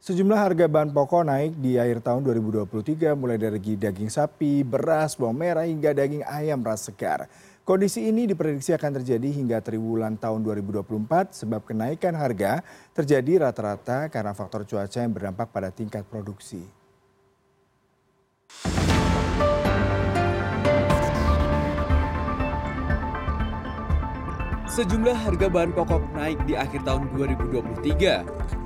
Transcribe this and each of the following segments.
Sejumlah harga bahan pokok naik di akhir tahun 2023 mulai dari daging sapi, beras, bawang merah hingga daging ayam ras segar. Kondisi ini diprediksi akan terjadi hingga triwulan tahun 2024 sebab kenaikan harga terjadi rata-rata karena faktor cuaca yang berdampak pada tingkat produksi. Sejumlah harga bahan pokok naik di akhir tahun 2023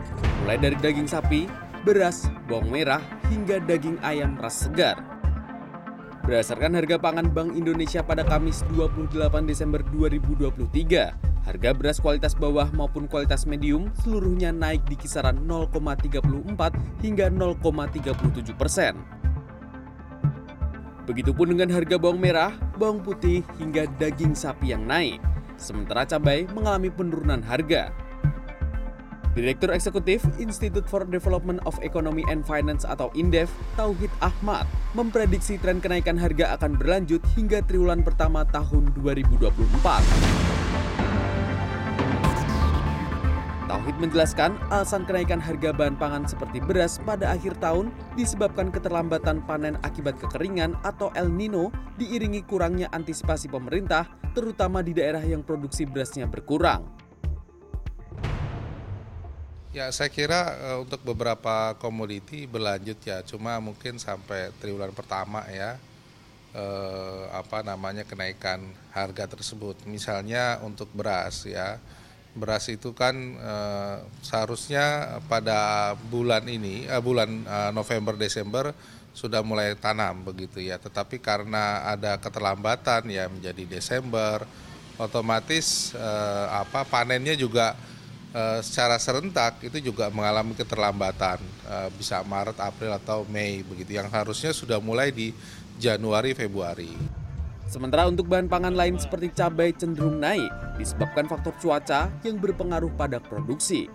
mulai dari daging sapi, beras, bawang merah, hingga daging ayam ras segar. Berdasarkan harga pangan Bank Indonesia pada Kamis 28 Desember 2023, harga beras kualitas bawah maupun kualitas medium seluruhnya naik di kisaran 0,34 hingga 0,37 persen. Begitupun dengan harga bawang merah, bawang putih, hingga daging sapi yang naik. Sementara cabai mengalami penurunan harga. Direktur Eksekutif Institute for Development of Economy and Finance atau INDEF, Tauhid Ahmad, memprediksi tren kenaikan harga akan berlanjut hingga triwulan pertama tahun 2024. Tauhid menjelaskan alasan kenaikan harga bahan pangan seperti beras pada akhir tahun disebabkan keterlambatan panen akibat kekeringan atau El Nino diiringi kurangnya antisipasi pemerintah terutama di daerah yang produksi berasnya berkurang. Ya saya kira uh, untuk beberapa komoditi berlanjut ya, cuma mungkin sampai triwulan pertama ya uh, apa namanya kenaikan harga tersebut. Misalnya untuk beras ya, beras itu kan uh, seharusnya pada bulan ini, uh, bulan uh, November Desember sudah mulai tanam begitu ya, tetapi karena ada keterlambatan ya menjadi Desember, otomatis apa panennya juga Eh, secara serentak itu juga mengalami keterlambatan uh, bisa Maret, April atau Mei begitu yang harusnya sudah mulai di Januari, Februari. Sementara untuk bahan pangan lain seperti cabai cenderung naik disebabkan faktor cuaca yang berpengaruh pada produksi.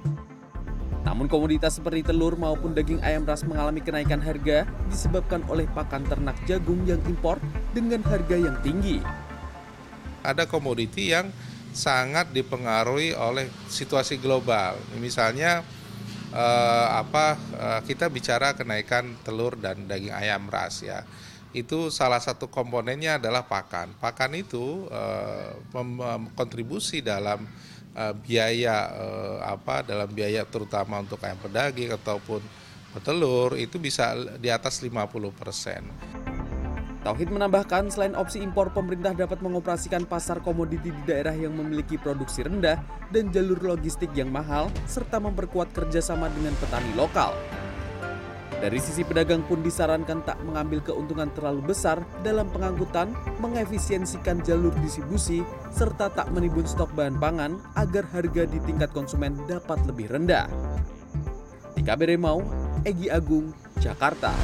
Namun komoditas seperti telur maupun daging ayam ras mengalami kenaikan harga disebabkan oleh pakan ternak jagung yang impor dengan harga yang tinggi. Ada komoditi yang sangat dipengaruhi oleh situasi global. Misalnya eh, apa eh, kita bicara kenaikan telur dan daging ayam ras ya. Itu salah satu komponennya adalah pakan. Pakan itu eh, kontribusi dalam eh, biaya eh, apa dalam biaya terutama untuk ayam pedaging ataupun petelur itu bisa di atas 50 persen. Tauhid menambahkan selain opsi impor, pemerintah dapat mengoperasikan pasar komoditi di daerah yang memiliki produksi rendah dan jalur logistik yang mahal, serta memperkuat kerjasama dengan petani lokal. Dari sisi pedagang pun disarankan tak mengambil keuntungan terlalu besar dalam pengangkutan, mengefisiensikan jalur distribusi, serta tak menimbun stok bahan pangan agar harga di tingkat konsumen dapat lebih rendah. Tika Beremau, Egi Agung, Jakarta.